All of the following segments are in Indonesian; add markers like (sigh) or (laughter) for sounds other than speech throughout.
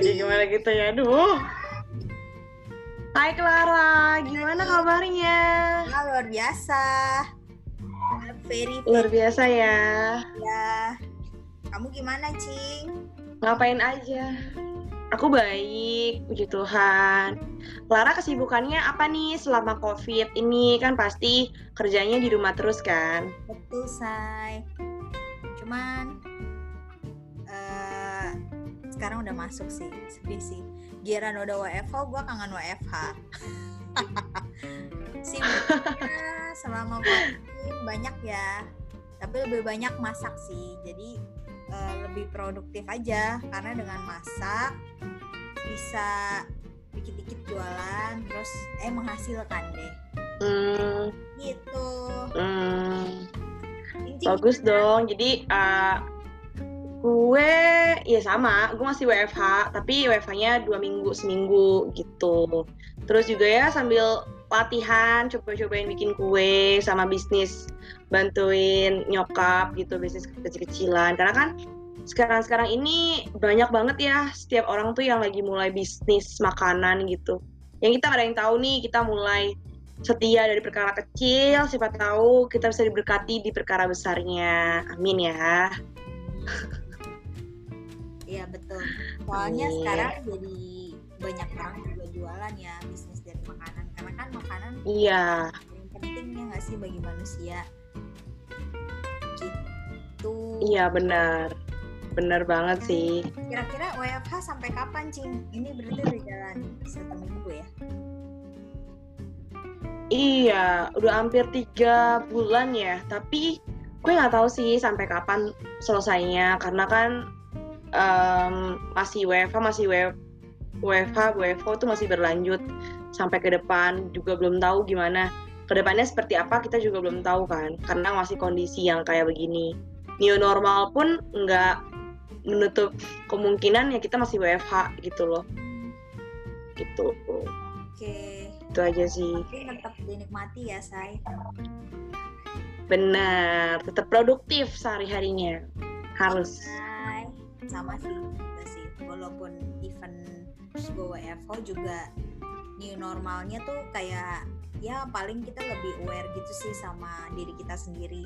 kayak gimana gitu ya aduh Hai Clara, gimana kabarnya? Ya, luar biasa. Very, very luar biasa ya. Ya. Kamu gimana, Cing? Ngapain aja? Aku baik, puji Tuhan. Clara kesibukannya apa nih selama COVID ini? Kan pasti kerjanya di rumah terus kan? Betul, Say. Cuman sekarang udah masuk sih, sedih sih. Giran udah WFH gue kangen WFH (laughs) sibuknya selama COVID banyak ya tapi lebih banyak masak sih. Jadi uh, lebih produktif aja karena dengan masak bisa dikit-dikit jualan terus eh menghasilkan deh. Hmm. gitu. Hmm. bagus dong. Jadi uh, Gue ya sama, gue masih WFH, tapi WFH-nya dua minggu seminggu gitu. Terus juga ya sambil latihan, coba-cobain bikin kue sama bisnis, bantuin nyokap gitu bisnis kecil-kecilan. Karena kan sekarang-sekarang ini banyak banget ya setiap orang tuh yang lagi mulai bisnis makanan gitu. Yang kita ada yang tahu nih, kita mulai setia dari perkara kecil, siapa tahu kita bisa diberkati di perkara besarnya. Amin ya. (laughs) Iya betul. Soalnya yeah. sekarang jadi banyak orang juga jualan ya bisnis dari makanan. Karena kan makanan iya. yang pentingnya nggak sih bagi manusia? Gitu. Iya benar. Benar banget sih. kira-kira WFH sampai kapan cing? Ini berarti udah jalan satu minggu ya? Iya udah hampir tiga bulan ya. Tapi gue nggak tahu sih sampai kapan selesainya. Karena kan um, masih WFH masih WFH WFO itu masih berlanjut sampai ke depan. Juga belum tahu gimana ke depannya seperti apa kita juga belum tahu kan. Karena masih kondisi yang kayak begini. New normal pun nggak menutup kemungkinan ya kita masih WFH gitu loh. Gitu. Oke. Itu aja sih. Tapi tetap dinikmati ya say benar. Tetap produktif sehari harinya harus sama sih juga sih. Walaupun event gue WFO juga new normalnya tuh kayak ya paling kita lebih aware gitu sih sama diri kita sendiri.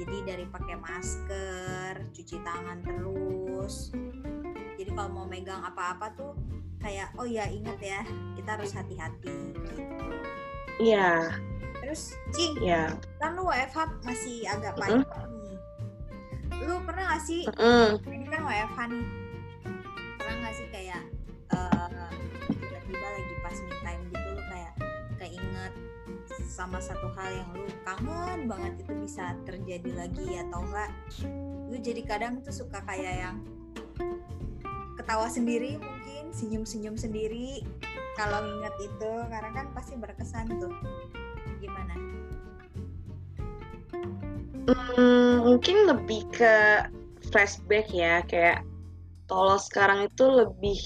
Jadi dari pakai masker cuci tangan terus. Jadi kalau mau megang apa-apa tuh kayak oh ya inget ya kita harus hati-hati gitu. Iya. Terus cing yeah. kan lu WFH masih agak panjang mm -hmm lu pernah gak sih? Mm. ini kan WFH nih. Pernah gak sih kayak uh, tiba-tiba lagi pas me time gitu lu kayak keinget sama satu hal yang lu kangen banget itu bisa terjadi lagi atau enggak lu jadi kadang tuh suka kayak yang ketawa sendiri mungkin senyum-senyum sendiri. Kalau inget itu karena kan pasti berkesan tuh. Gimana Hmm, mungkin lebih ke flashback ya, kayak kalau sekarang itu lebih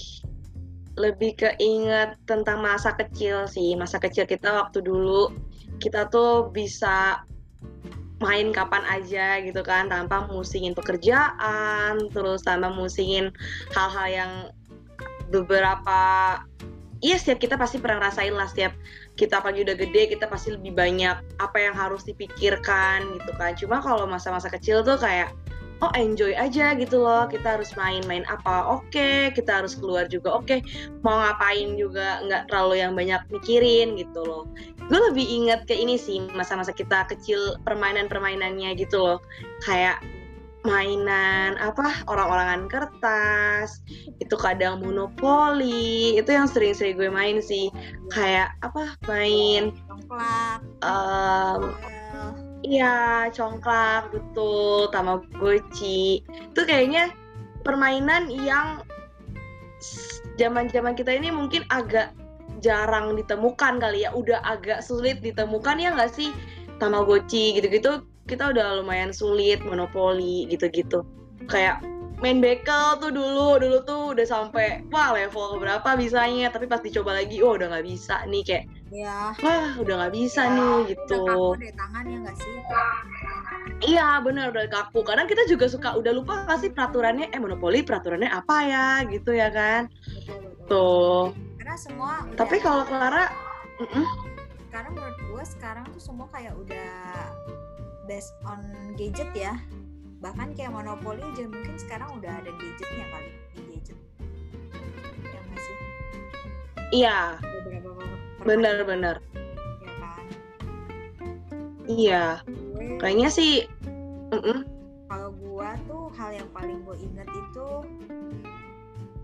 lebih keinget tentang masa kecil sih, masa kecil kita waktu dulu kita tuh bisa main kapan aja gitu kan tanpa musingin pekerjaan, terus tanpa musingin hal-hal yang beberapa iya setiap kita pasti pernah rasain lah setiap kita pagi udah gede kita pasti lebih banyak apa yang harus dipikirkan gitu kan cuma kalau masa-masa kecil tuh kayak oh enjoy aja gitu loh kita harus main-main apa oke okay. kita harus keluar juga oke okay. mau ngapain juga nggak terlalu yang banyak mikirin gitu loh gue lebih inget ke ini sih masa-masa kita kecil permainan-permainannya gitu loh kayak mainan apa orang-orangan kertas itu kadang monopoli itu yang sering-sering gue main sih. Kayak apa main congklak. um, iya congklak betul tamagotchi. Itu kayaknya permainan yang zaman-zaman kita ini mungkin agak jarang ditemukan kali ya. Udah agak sulit ditemukan ya nggak sih? Tamagotchi gitu-gitu kita udah lumayan sulit monopoli gitu-gitu kayak main bekel tuh dulu dulu tuh udah sampai wah level berapa bisanya tapi pas dicoba lagi oh udah nggak bisa nih kayak ya wah udah nggak bisa ya, nih gitu udah tangan ya nggak sih Iya benar udah kaku. Kadang kita juga suka udah lupa kasih peraturannya. Eh monopoli peraturannya apa ya gitu ya kan? Betul, betul. Tuh. Karena semua. Tapi kalau Clara, karena menurut gue sekarang tuh semua kayak udah based on gadget ya. Bahkan kayak monopoli aja mungkin sekarang udah ada gadgetnya kali di gadget. Ya masih. Iya. Benar-benar. Ya kan. Iya kayaknya sih mm -mm. kalau gua tuh hal yang paling gua inget itu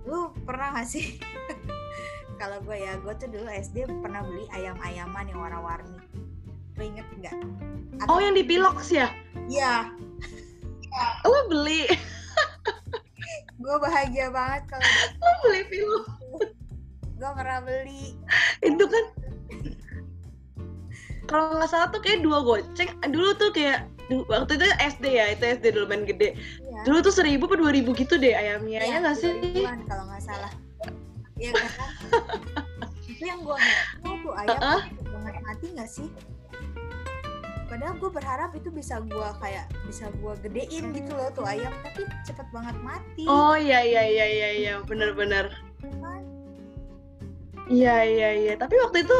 lu pernah gak sih (laughs) kalau gue ya gue tuh dulu SD pernah beli ayam-ayaman yang warna-warni lu inget nggak oh yang di Pilox ya? Iya. (laughs) Lu beli. Gue bahagia banget kalau (laughs) lu beli Pilox. Gue pernah beli. Itu kan kalau nggak salah tuh kayak dua goceng. Dulu tuh kayak waktu itu SD ya itu SD dulu main gede. Iya. dulu tuh seribu per dua ribu gitu deh ayamnya. Ya nggak sih? kalau nggak salah. Iya kan? (laughs) Itu yang gue nggak tuh ayam uh -uh. banget mati nggak sih padahal gue berharap itu bisa gue kayak bisa gue gedein gitu loh tuh ayam tapi cepet banget mati oh iya iya iya iya iya bener kan? iya iya iya tapi waktu itu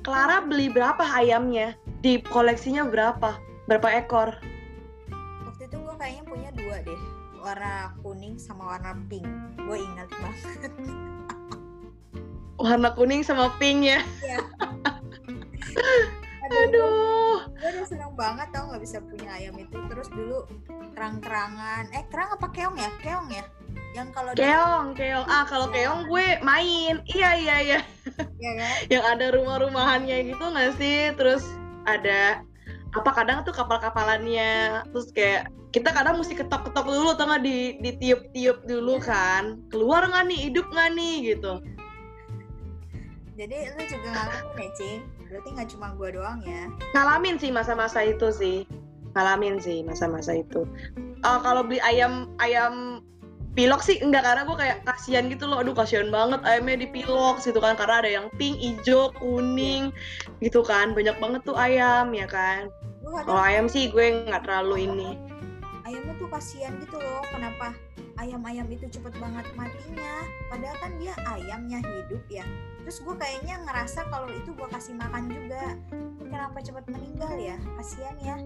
Clara beli berapa ayamnya? Di koleksinya berapa? Berapa ekor? Waktu itu gue kayaknya punya dua deh. Warna kuning sama warna pink. Gue ingat banget. warna kuning sama pink ya? Iya. (laughs) Aduh. Aduh. Gue udah seneng banget tau gak bisa punya ayam itu. Terus dulu kerang-kerangan. Eh kerang apa keong ya? Keong ya? yang kalau keong keong ah kalau keong gue main iya iya iya ya kan? yang ada rumah-rumahannya gitu nggak sih terus ada apa kadang tuh kapal-kapalannya terus kayak kita kadang mesti ketok-ketok dulu tengah di di tiup-tiup dulu iya. kan keluar nggak nih hidup nggak nih gitu jadi lu juga ngalamin ya cing berarti nggak cuma gue doang ya? Ngalamin sih masa-masa itu sih. Ngalamin sih masa-masa itu. Uh, kalau beli ayam ayam pilok sih enggak karena gue kayak kasihan gitu loh. Aduh kasihan banget ayamnya di pilok gitu kan. Karena ada yang pink hijau kuning gitu kan. Banyak banget tuh ayam ya kan. Kalau ayam sih. gue nggak terlalu ini. ayamnya tuh kasihan gitu loh. Kenapa ayam-ayam itu cepet banget matinya? Padahal kan dia ayamnya hidup ya terus gue kayaknya ngerasa kalau itu gue kasih makan juga. Kenapa cepet meninggal ya? Kasihan ya.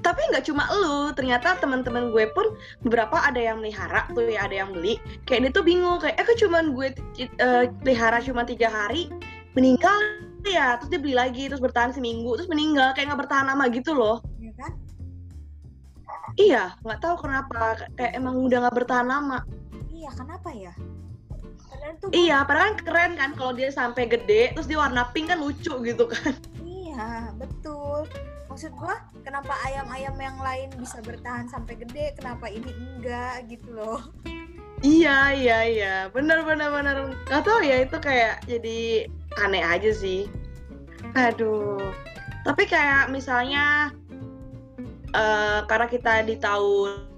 Tapi nggak cuma lu ternyata teman-teman gue pun beberapa ada yang melihara tuh ya ada yang beli. Kayak dia tuh bingung kayak eh cuman gue uh, pelihara cuma tiga hari meninggal ya? Terus dia beli lagi terus bertahan seminggu terus meninggal kayak nggak bertahan lama gitu loh iya iya nggak tahu kenapa. Kayak emang udah nggak bertahan lama. Iya kenapa ya? Tuh iya padahal kan keren kan kalau dia sampai gede terus dia warna pink kan lucu gitu kan. Iya betul. Maksud gua kenapa ayam-ayam yang lain bisa bertahan sampai gede kenapa ini enggak gitu loh? Iya iya iya. Benar benar benar. Nggak tahu ya itu kayak jadi aneh aja sih. Aduh. Tapi kayak misalnya uh, karena kita di tahun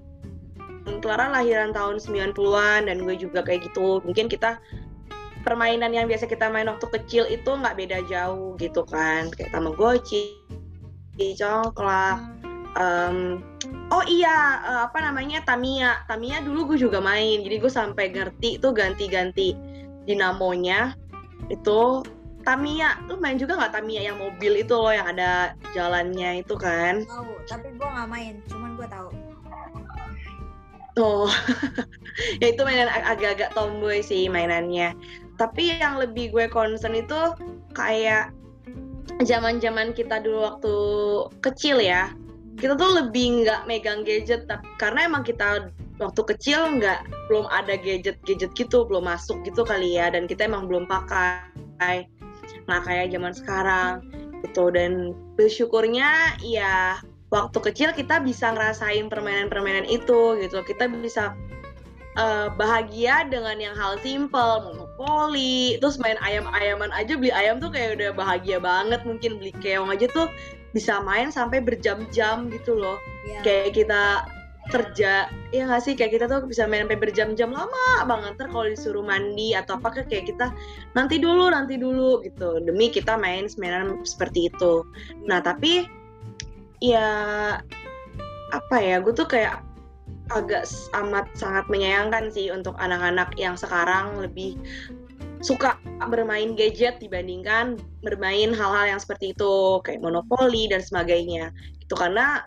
Clara lahiran tahun 90-an dan gue juga kayak gitu mungkin kita permainan yang biasa kita main waktu kecil itu nggak beda jauh gitu kan. Kayak tamagotchi coklat um, oh iya uh, apa namanya Tamia Tamia dulu gue juga main jadi gue sampai ngerti tuh ganti-ganti dinamonya itu Tamia lu main juga nggak Tamia yang mobil itu loh yang ada jalannya itu kan tahu tapi gue nggak main cuman gue tahu Oh, (laughs) ya itu mainan ag agak-agak tomboy sih mainannya. Tapi yang lebih gue concern itu kayak zaman-zaman kita dulu waktu kecil ya, kita tuh lebih nggak megang gadget, karena emang kita waktu kecil nggak belum ada gadget-gadget gitu, belum masuk gitu kali ya, dan kita emang belum pakai. Nah kayak zaman sekarang gitu. Dan bersyukurnya ya waktu kecil kita bisa ngerasain permainan-permainan itu gitu, kita bisa uh, bahagia dengan yang hal simple monopoli terus main ayam-ayaman aja beli ayam tuh kayak udah bahagia banget. Mungkin beli keong aja tuh bisa main sampai berjam-jam gitu loh. Yeah. kayak kita kerja ya nggak sih? Kayak kita tuh bisa main sampai berjam-jam lama banget. Ter kalau disuruh mandi atau apa kayak kita nanti dulu nanti dulu gitu. Demi kita main mainan seperti itu. Nah tapi ya apa ya gue tuh kayak agak amat sangat menyayangkan sih untuk anak-anak yang sekarang lebih suka bermain gadget dibandingkan bermain hal-hal yang seperti itu kayak monopoli dan sebagainya. Itu karena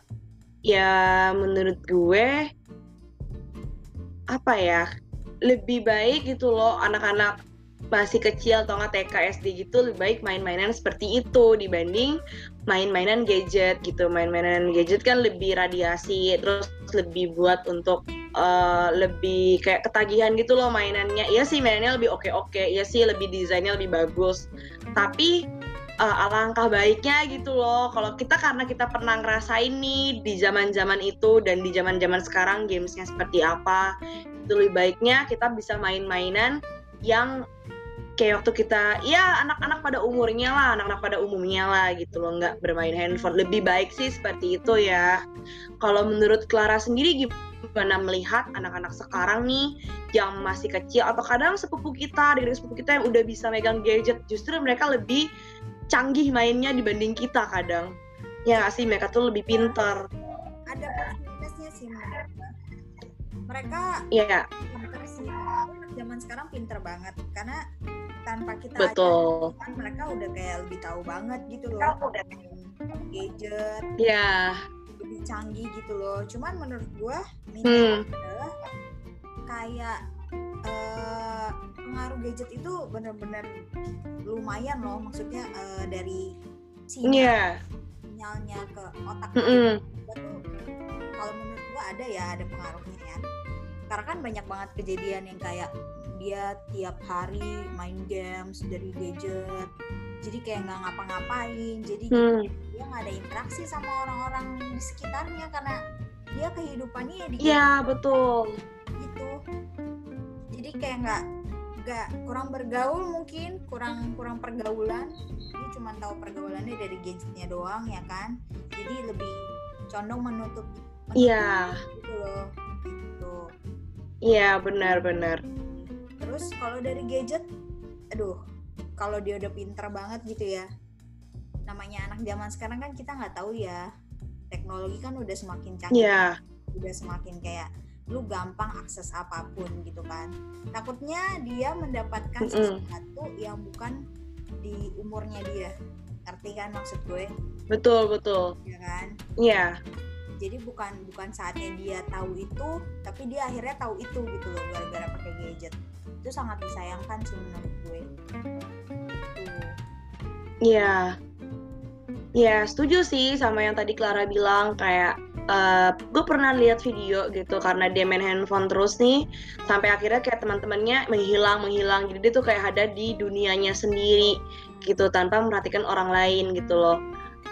ya menurut gue apa ya lebih baik gitu loh anak-anak masih kecil atau nggak TK SD gitu lebih baik main-mainan seperti itu dibanding main-mainan gadget gitu. Main-mainan gadget kan lebih radiasi terus lebih buat untuk uh, lebih kayak ketagihan gitu loh mainannya. Iya sih mainannya lebih oke-oke iya sih lebih desainnya lebih bagus. Tapi uh, alangkah baiknya gitu loh. Kalau kita karena kita pernah ngerasain nih di zaman-zaman itu dan di zaman-zaman sekarang gamesnya seperti apa itu lebih baiknya kita bisa main-mainan yang kayak waktu kita ya anak-anak pada umurnya lah anak-anak pada umumnya lah gitu loh nggak bermain handphone. Lebih baik sih seperti itu ya. Kalau menurut Clara sendiri gimana melihat anak-anak sekarang nih yang masih kecil atau kadang sepupu kita dari sepupu kita yang udah bisa megang gadget justru mereka lebih canggih mainnya dibanding kita kadang. Ya gak sih? Mereka tuh lebih pintar. Ada minusnya sih mereka iya. pinter sih. Zaman sekarang pinter banget. Karena tanpa kita betul. kan mereka udah kayak lebih tahu banget gitu loh. Udah. Gadget. Ya lebih canggih gitu loh. Cuman menurut gue minusnya hmm. adalah kayak uh, pengaruh gadget itu bener-bener lumayan loh maksudnya uh, dari sinyal yeah. sinyalnya ke otak mm -hmm. tuh kalau menurut gua ada ya ada pengaruhnya ya karena kan banyak banget kejadian yang kayak dia tiap hari main games dari gadget jadi kayak nggak ngapa-ngapain jadi hmm. dia nggak ada interaksi sama orang-orang di sekitarnya karena dia kehidupannya ya di Iya betul gitu jadi kayak nggak nggak kurang bergaul mungkin kurang kurang pergaulan. Dia cuma tahu pergaulannya dari gadgetnya doang ya kan? Jadi lebih condong menutup iya. gitu loh gitu. Iya benar-benar terus kalau dari gadget aduh kalau dia udah pinter banget gitu ya. Namanya anak zaman sekarang kan kita nggak tahu ya. Teknologi kan udah semakin canggih yeah. udah semakin kayak lu gampang akses apa pun gitu kan. Takutnya dia mendapatkan mm -hmm. sesuatu yang bukan di umurnya dia. Ngerti kan maksud gue? Betul betul. Ya kan? Iya. Yeah. jadi bukan bukan saatnya dia tahu itu tapi dia akhirnya tahu itu gitu loh gara-gara pakai gadget. Itu sangat disayangkan sih menurut gue. Iya. Yeah. ya setuju sih sama yang tadi Clara bilang kayak uh, eh, gue pernah lihat video gitu karena dia main handphone terus nih sampai akhirnya kayak teman-temannya menghilang menghilang. Jadi dia tuh kayak ada di dunianya sendiri gitu tanpa memperhatikan orang lain gitu loh.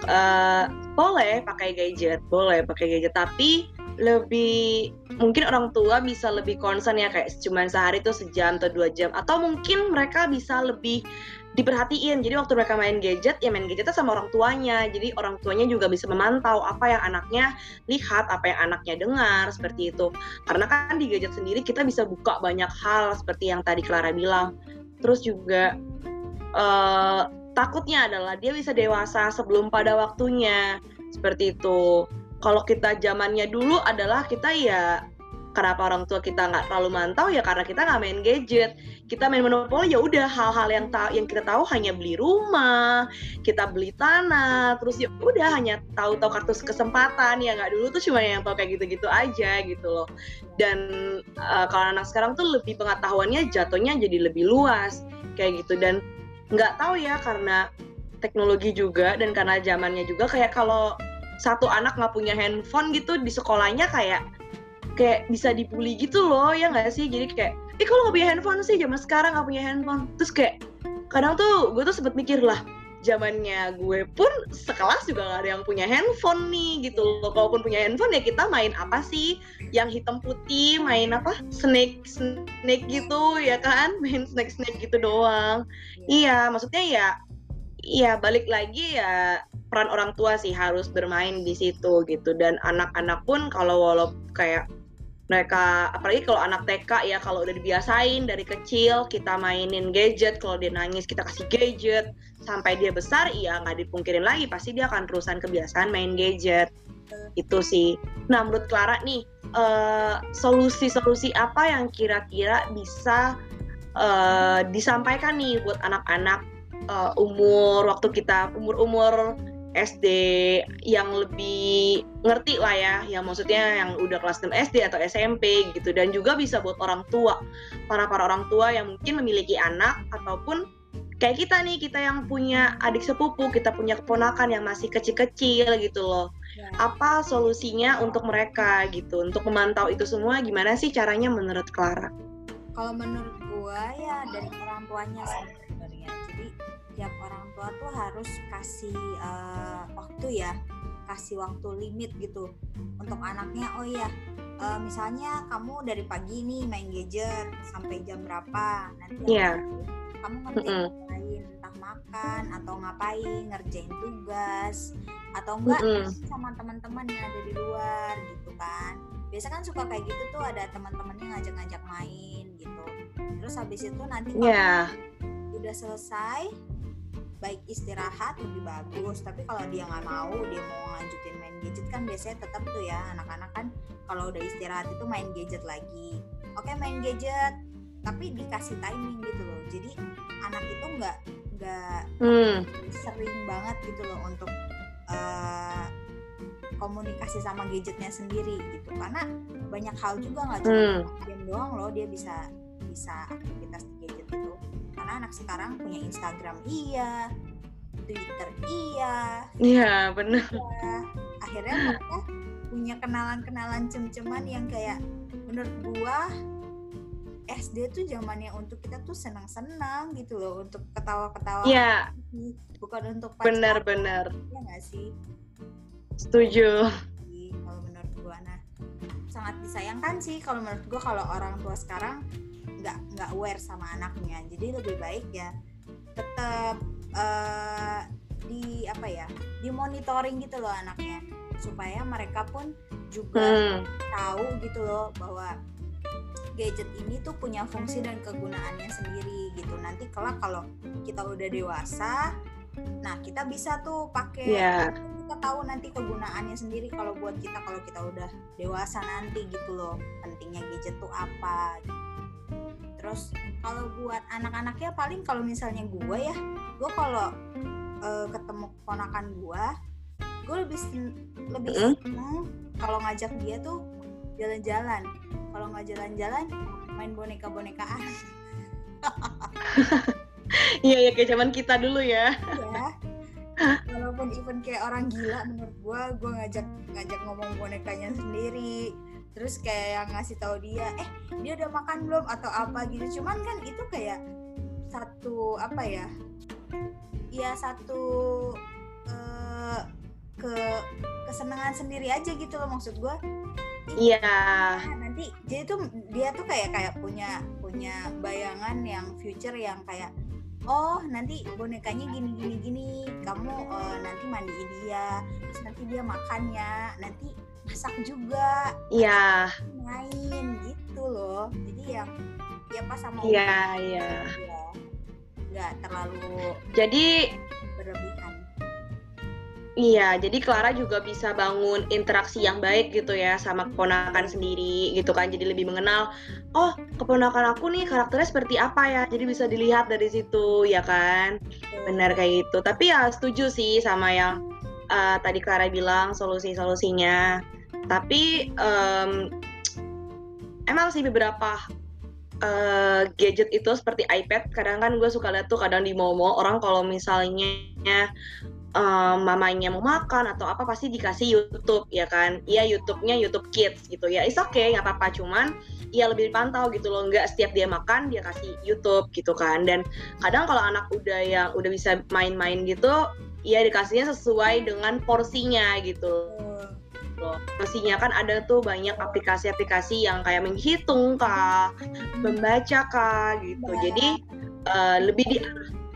Uh, boleh pakai gadget boleh pakai gadget tapi lebih mungkin orang tua bisa lebih concern ya kayak cuma sehari tuh sejam atau dua jam. Atau mungkin mereka bisa lebih diperhatiin. Jadi waktu mereka main gadget ya main gadgetnya sama orang tuanya. Jadi orang tuanya juga bisa memantau apa yang anaknya lihat apa yang anaknya dengar seperti itu. Karena kan di gadget sendiri kita bisa buka banyak hal seperti yang tadi Clara bilang. Terus juga uh, takutnya adalah dia bisa dewasa sebelum pada waktunya. Seperti itu. Kalau kita zamannya dulu adalah kita ya kenapa orang tua kita nggak terlalu mantau? Ya karena kita nggak main gadget. Kita main monopoli ya udah hal-hal yang ta yang kita tahu hanya beli rumah kita beli tanah terus ya udah hanya tahu-tahu kartu kesempatan. Ya nggak dulu tuh cuma yang tahu kayak gitu-gitu aja gitu loh. Dan uh, kalau anak sekarang tuh lebih pengetahuannya jatuhnya jadi lebih luas kayak gitu. Dan nggak tahu ya karena teknologi juga dan karena zamannya juga kayak kalau satu anak nggak punya handphone gitu di sekolahnya kayak kayak bisa dibully gitu loh ya nggak sih? Jadi kayak eh kalau nggak punya handphone sih? Zaman sekarang nggak punya handphone. Terus kayak kadang tuh gue tuh sempet mikir lah zamannya gue pun sekelas juga gak ada yang punya handphone nih gitu loh. Kalaupun punya handphone ya kita main apa sih? Yang hitam putih main apa? Snake snake gitu ya kan? (laughs) Main snake snake gitu doang. Iya, iya maksudnya ya iya balik lagi ya peran orang tua sih harus bermain di situ gitu. Dan anak-anak pun kalau walau kayak mereka apalagi kalau anak TK ya kalau udah dibiasain dari kecil kita mainin gadget kalau dia nangis kita kasih gadget. Sampai dia besar iya nggak dipungkirin lagi pasti dia akan terusan kebiasaan main gadget. Itu sih. Nah menurut Clara nih uh, solusi-solusi apa yang kira-kira bisa uh, disampaikan nih buat anak-anak uh, umur waktu kita umur-umur SD yang lebih ngerti lah ya, yang maksudnya yang udah kelas 6 SD atau SMP gitu dan juga bisa buat orang tua, para para orang tua yang mungkin memiliki anak ataupun kayak kita nih, kita yang punya adik sepupu, kita punya keponakan yang masih kecil-kecil gitu loh. Ya. Apa solusinya untuk mereka gitu, untuk memantau itu semua gimana sih caranya menurut Clara? Kalau menurut gua ya dari orang tuanya sebenarnya. Jadi tiap orang tua tuh harus kasih uh, waktu ya kasih waktu limit gitu untuk anaknya oh iya uh, misalnya kamu dari pagi nih main gadget sampai jam berapa nanti yeah. kamu ngerjain mm -hmm. lain entah makan atau ngapain ngerjain tugas atau enggak mm -hmm. sama teman-teman yang ada di luar gitu kan biasa kan suka kayak gitu tuh ada teman-temannya ngajak-ngajak main gitu terus habis itu nanti yeah. udah selesai baik istirahat lebih bagus tapi kalau dia nggak mau dia mau lanjutin main gadget kan biasanya tetap tuh ya anak-anak kan kalau udah istirahat itu main gadget lagi oke main gadget tapi dikasih timing gitu loh jadi anak itu nggak nggak hmm. sering banget gitu loh untuk uh, komunikasi sama gadgetnya sendiri gitu karena banyak hal juga nggak cuma hmm. game doang loh dia bisa bisa aktivitas anak sekarang punya Instagram iya Twitter iya iya benar iya. akhirnya mereka punya kenalan-kenalan cem-ceman yang kayak menurut gua SD tuh zamannya untuk kita tuh senang-senang gitu loh untuk ketawa-ketawa Iya. bukan untuk benar-benar ya nggak sih? Setuju. Kalau menurut gua. Nah sangat disayangkan sih kalau menurut gua kalau orang tua sekarang nggak nggak aware sama anaknya jadi lebih baik ya tetap uh, di apa ya di monitoring gitu loh anaknya supaya mereka pun juga hmm. tahu gitu loh bahwa gadget ini tuh punya fungsi dan kegunaannya sendiri gitu nanti kelak kalau kita udah dewasa nah kita bisa tuh pakai yeah. kita tahu nanti kegunaannya sendiri kalau buat kita kalau kita udah dewasa nanti gitu loh pentingnya gadget tuh apa gitu terus kalau buat anak-anaknya paling kalau misalnya gue ya gue kalau uh, ketemu ponakan gue gue lebih lebih mm? seneng kalau ngajak dia tuh jalan-jalan. Kalau nggak jalan-jalan main boneka-bonekaan (laughs) iya ya kayak zaman kita dulu ya. Ya walaupun even kayak orang gila menurut gue gue ngajak ngajak ngomong bonekanya sendiri terus kayak yang ngasih tahu dia eh dia udah makan belum? Atau apa gitu. Cuman kan itu kayak satu apa ya ya satu uh, ke kesenangan sendiri aja gitu loh maksud gue iya. yeah. nanti jadi tuh dia tuh kayak kayak punya punya bayangan yang future yang kayak oh nanti bonekanya gini gini gini. Kamu uh, nanti mandiin dia. Terus nanti dia makannya nanti masak juga. Iya. Main gitu loh. Jadi yang ya pas sama iya iya. nggak terlalu jadi berlebihan. Iya, jadi Clara juga bisa bangun interaksi yang baik gitu ya sama keponakan sendiri gitu kan. Jadi lebih mengenal, oh keponakan aku nih karakternya seperti apa ya. Jadi bisa dilihat dari situ ya kan. Benar kayak gitu. Tapi ya setuju sih sama yang uh, tadi Clara bilang solusi-solusinya tapi um, emang sih beberapa uh, gadget itu seperti iPad kadang kan gue suka lihat tuh kadang di Momo orang kalau misalnya um, mamanya mau makan atau apa pasti dikasih YouTube ya kan? Iya YouTube-nya YouTube Kids gitu ya. Is okay nggak apa-apa cuman ya lebih dipantau gitu loh. Nggak setiap dia makan dia kasih YouTube gitu kan. Dan kadang kalau anak udah yang udah bisa main-main gitu ya dikasihnya sesuai dengan porsinya gitu loh. Pastinya kan ada tuh banyak aplikasi-aplikasi yang kayak menghitung kah, membaca kah gitu. Jadi uh, lebih di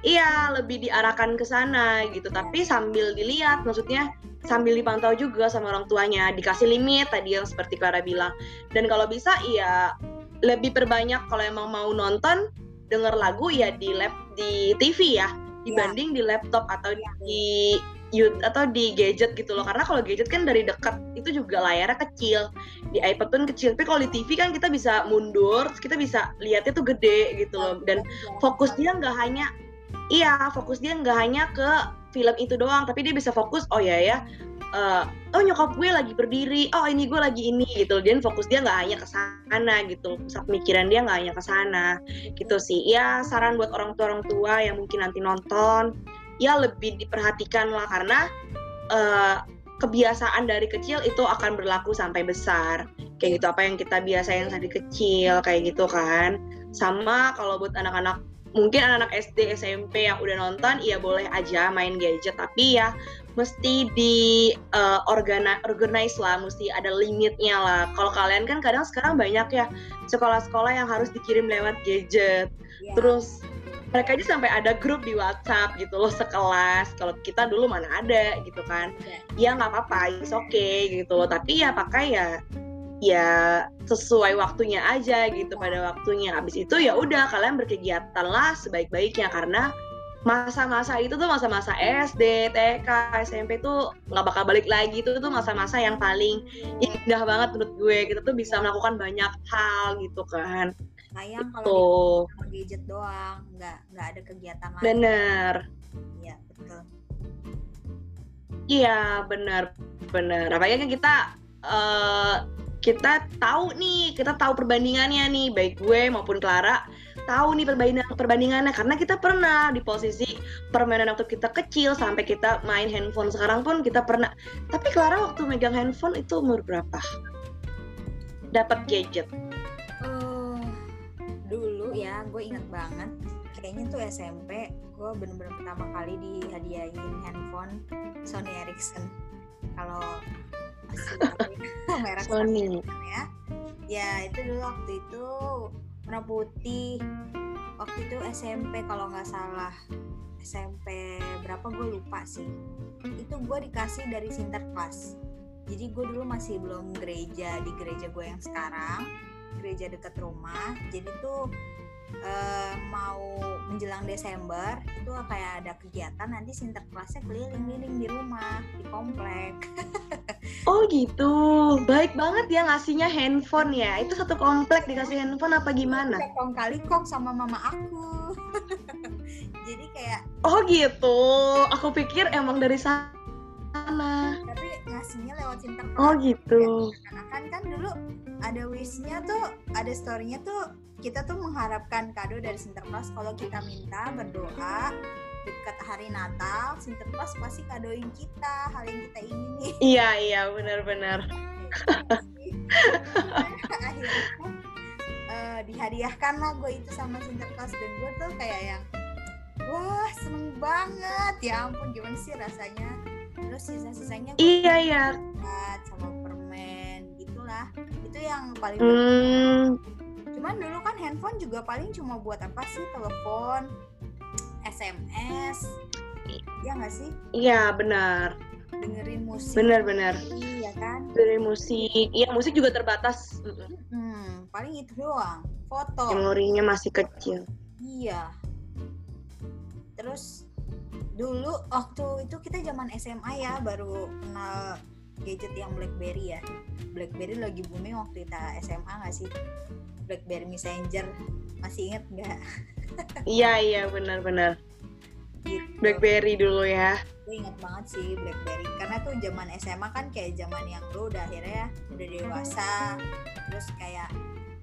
iya lebih diarahkan ke sana gitu tapi sambil dilihat maksudnya sambil dipantau juga sama orang tuanya dikasih limit tadi yang seperti Clara bilang dan kalau bisa iya lebih perbanyak kalau emang mau nonton denger lagu ya di lab di TV ya dibanding ya. di laptop atau di atau di gadget gitu loh. Karena kalau gadget kan dari dekat itu juga layarnya kecil. Di iPad pun kecil. Tapi kalau di TV kan kita bisa mundur kita bisa lihatnya tuh gede gitu loh. Dan fokus dia nggak hanya iya fokus dia nggak hanya ke film itu doang. Tapi dia bisa fokus oh ya ya uh, oh nyokap gue lagi berdiri. Oh ini gue lagi ini gitu dan fokus dia nggak hanya ke sana gitu pusat pemikiran dia nggak hanya ke sana gitu sih. Ya saran buat orang tua orang tua yang mungkin nanti nonton ya lebih diperhatikan lah karena uh, kebiasaan dari kecil itu akan berlaku sampai besar. Kayak gitu apa yang kita biasain dari kecil kayak gitu kan. Sama kalau buat anak-anak mungkin anak-anak SD SMP yang udah nonton ya boleh aja main gadget tapi ya mesti di uh, organi organize lah mesti ada limitnya lah. Kalau kalian kan kadang sekarang banyak ya sekolah-sekolah yang harus dikirim lewat gadget. Yeah. terus mereka aja sampai ada grup di WhatsApp gitu loh sekelas. Kalau kita dulu mana ada gitu kan. Ya nggak apa-apa, oke okay gitu loh. Tapi ya pakai ya ya sesuai waktunya aja gitu pada waktunya. Habis itu ya udah kalian berkegiatan lah sebaik-baiknya karena masa-masa itu tuh masa-masa SD, TK, SMP tuh nggak bakal balik lagi itu tuh masa-masa yang paling indah banget menurut gue kita tuh bisa melakukan banyak hal gitu kan sayang kalau sama gadget doang nggak nggak ada kegiatan lain. Bener. Iya betul. Iya benar benar apalagi kan kita uh, kita tahu nih kita tahu perbandingannya nih baik gue maupun Clara tahu nih perbandingan perbandingannya. Karena kita pernah di posisi permainan waktu kita kecil sampai kita main handphone. Sekarang pun kita pernah. Tapi Clara waktu megang handphone itu umur berapa? Dapat gadget ya gue inget banget. Kayaknya tuh SMP gue bener-bener pertama kali dihadiahin handphone Sony Ericsson. Kalau (laughs) merek Sony. Ya. Ya itu dulu waktu itu warna putih. Waktu itu SMP kalau nggak salah. SMP berapa gue lupa sih. Itu gue dikasih dari Sinterklas jadi gue dulu masih belum gereja di gereja gue yang sekarang gereja dekat rumah. Jadi tuh uh, mau menjelang Desember itu kayak ada kegiatan nanti sinterklasnya keliling-keliling di rumah di komplek. (laughs) oh gitu, baik banget ya ngasihnya handphone ya. Itu satu komplek dikasih handphone apa gimana? Kong kali kong sama mama aku. (laughs) Jadi kayak. Oh gitu, aku pikir emang dari sana. Tapi ngasihnya lewat sinterklas. Oh gitu. Kan kan dulu ada wishnya tuh, ada storynya tuh kita tuh mengharapkan kado dari Sinterklas. Kalau kita minta berdoa dekat hari Natal Sinterklas pasti kadoin kita hal yang kita ingini. Iya iya benar-benar. Akhirnya uh, dihadiahkan lah gue itu sama Sinterklas. Dan gue tuh kayak yang wah seneng banget. Ya ampun gimana sih rasanya terus sisa-sisanya iya iya. sama permen gitulah. Itu yang paling hmm. cuman dulu kan handphone juga paling cuma buat apa sih? Telepon SMS ya nggak sih? Iya benar. Dengerin musik. Benar-benar iya kan? Dengerin musik. Iya musik juga terbatas. Hmm, paling itu doang. Foto. Memorinya masih kecil. Iya. Terus dulu waktu itu kita zaman SMA ya baru kenal gadget yang BlackBerry ya BlackBerry lagi booming waktu kita SMA nggak sih BlackBerry Messenger masih inget nggak? (laughs) iya iya benar-benar. Gitu. BlackBerry dulu ya. Gue inget banget sih BlackBerry karena tuh zaman SMA kan kayak zaman yang lu udah akhirnya udah dewasa terus kayak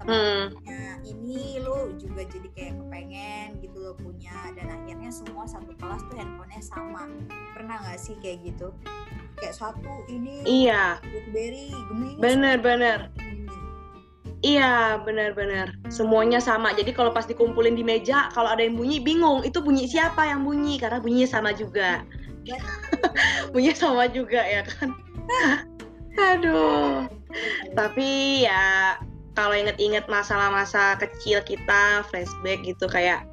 temennya hmm. ini lu juga jadi kayak kepengen gitu lo punya dan akhirnya semua satu kelas tuh handphonenya sama pernah nggak sih kayak gitu kayak satu ini iya BlackBerry gemini bener bener Iya, benar-benar. Semuanya sama. Jadi kalau pas dikumpulin di meja, kalau ada yang bunyi bingung, itu bunyi siapa yang bunyi karena bunyinya sama juga. (laughs) bunyinya sama juga ya kan. (laughs) Aduh. Tapi ya kalau inget-inget masalah masa kecil kita, flashback gitu kayak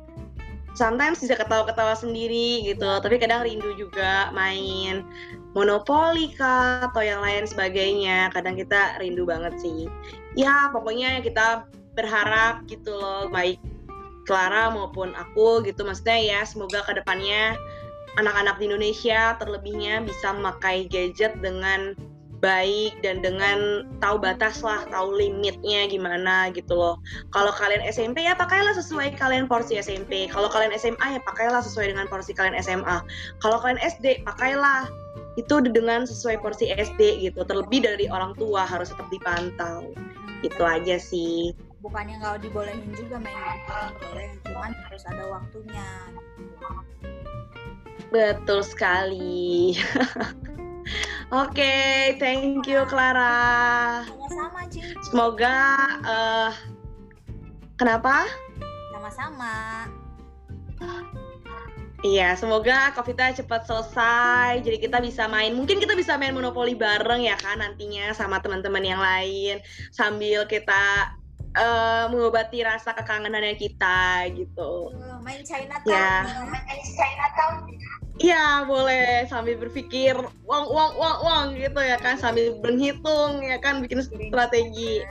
sometimes bisa ketawa-ketawa sendiri gitu. Tapi kadang rindu juga main monopoli kah atau yang lain sebagainya. Kadang kita rindu banget sih. Ya pokoknya kita berharap gitu loh baik Clara maupun aku gitu. Maksudnya ya semoga ke depannya anak-anak di Indonesia terlebihnya bisa memakai gadget dengan baik dan dengan tahu batas lah, tahu limitnya gimana gitu loh. Kalau kalian SMP ya pakailah sesuai kalian porsi SMP. Kalau kalian SMA ya pakailah sesuai dengan porsi kalian SMA. Kalau kalian SD pakailah itu dengan sesuai porsi SD gitu. Terlebih dari orang tua harus tetap dipantau. Itu aja sih. Bukannya nggak dibolehin juga main boleh, cuman harus ada waktunya. Betul sekali. (laughs) Oke, okay, thank you Clara. Sama-sama, Cici. Semoga uh, kenapa? Sama-sama. Iya, semoga Covita cepat selesai. Jadi kita bisa main, mungkin kita bisa main monopoli bareng ya kan nantinya sama teman-teman yang lain sambil kita uh, mengobati rasa kekangenannya kita gitu. Main Chinatown. Ya. Main Chinatown. Iya boleh sambil berpikir uang uang uang uang gitu ya kan sambil berhitung ya kan bikin strategi.